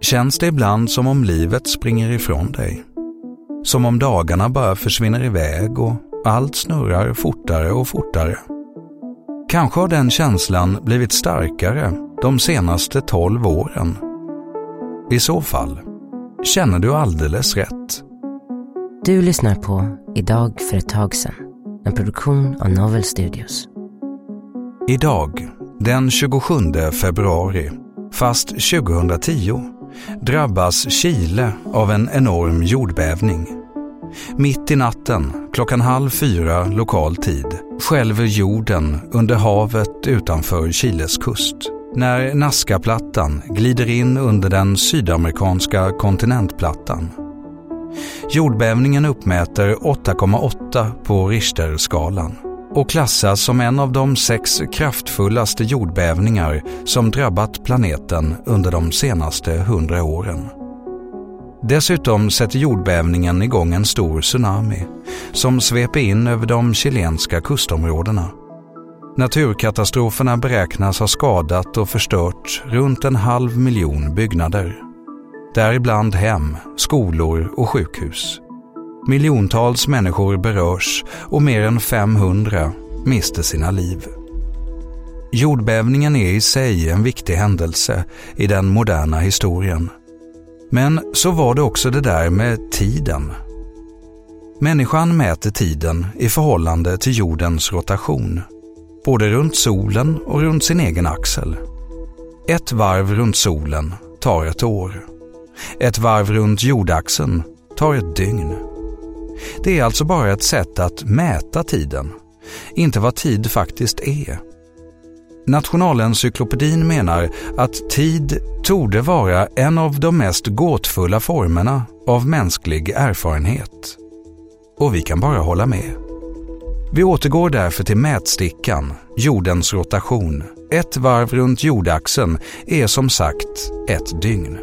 Känns det ibland som om livet springer ifrån dig? Som om dagarna bara försvinner iväg och allt snurrar fortare och fortare? Kanske har den känslan blivit starkare de senaste tolv åren. I så fall känner du alldeles rätt. Du lyssnar på Idag för ett tag sedan, en produktion av Novel Studios. Idag, den 27 februari, fast 2010, drabbas Chile av en enorm jordbävning. Mitt i natten, klockan halv fyra lokal tid, skälver jorden under havet utanför Chiles kust när Nazcaplattan glider in under den sydamerikanska kontinentplattan. Jordbävningen uppmäter 8,8 på Richterskalan och klassas som en av de sex kraftfullaste jordbävningar som drabbat planeten under de senaste hundra åren. Dessutom sätter jordbävningen igång en stor tsunami som sveper in över de chilenska kustområdena. Naturkatastroferna beräknas ha skadat och förstört runt en halv miljon byggnader. Däribland hem, skolor och sjukhus. Miljontals människor berörs och mer än 500 mister sina liv. Jordbävningen är i sig en viktig händelse i den moderna historien. Men så var det också det där med tiden. Människan mäter tiden i förhållande till jordens rotation både runt solen och runt sin egen axel. Ett varv runt solen tar ett år. Ett varv runt jordaxeln tar ett dygn. Det är alltså bara ett sätt att mäta tiden, inte vad tid faktiskt är. Nationalencyklopedin menar att tid torde vara en av de mest gåtfulla formerna av mänsklig erfarenhet. Och vi kan bara hålla med. Vi återgår därför till mätstickan, jordens rotation. Ett varv runt jordaxeln är som sagt ett dygn.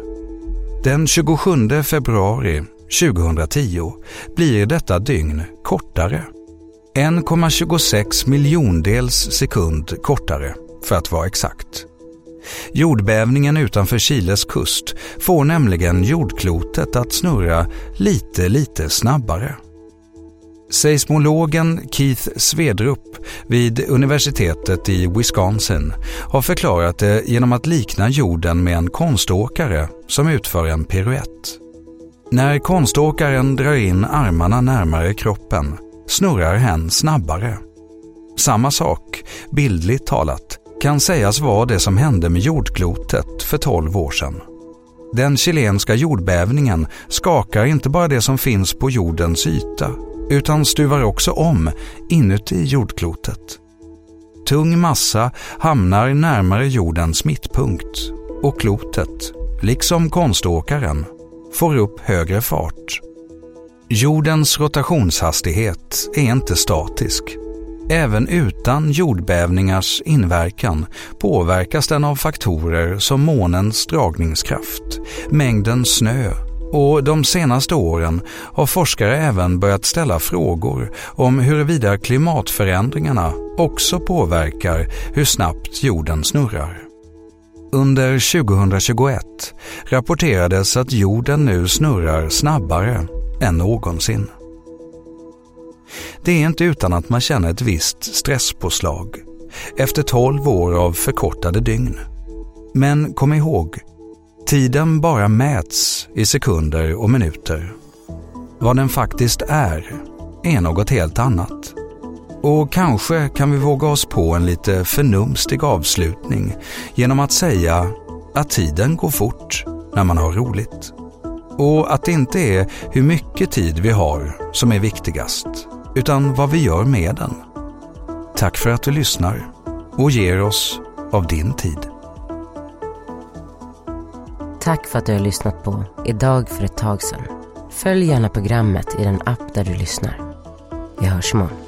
Den 27 februari 2010 blir detta dygn kortare. 1,26 miljondels sekund kortare, för att vara exakt. Jordbävningen utanför Chiles kust får nämligen jordklotet att snurra lite, lite snabbare. Seismologen Keith Svedrup vid universitetet i Wisconsin har förklarat det genom att likna jorden med en konståkare som utför en piruett. När konståkaren drar in armarna närmare kroppen snurrar hen snabbare. Samma sak, bildligt talat, kan sägas vara det som hände med jordklotet för 12 år sedan. Den chilenska jordbävningen skakar inte bara det som finns på jordens yta utan stuvar också om inuti jordklotet. Tung massa hamnar närmare jordens mittpunkt och klotet, liksom konståkaren, får upp högre fart. Jordens rotationshastighet är inte statisk. Även utan jordbävningars inverkan påverkas den av faktorer som månens dragningskraft, mängden snö och de senaste åren har forskare även börjat ställa frågor om huruvida klimatförändringarna också påverkar hur snabbt jorden snurrar. Under 2021 rapporterades att jorden nu snurrar snabbare än någonsin. Det är inte utan att man känner ett visst stresspåslag efter 12 år av förkortade dygn. Men kom ihåg, Tiden bara mäts i sekunder och minuter. Vad den faktiskt är, är något helt annat. Och kanske kan vi våga oss på en lite förnumstig avslutning genom att säga att tiden går fort när man har roligt. Och att det inte är hur mycket tid vi har som är viktigast, utan vad vi gör med den. Tack för att du lyssnar och ger oss av din tid. Tack för att du har lyssnat på Idag för ett tag sedan. Följ gärna programmet i den app där du lyssnar. Vi hörs imorgon.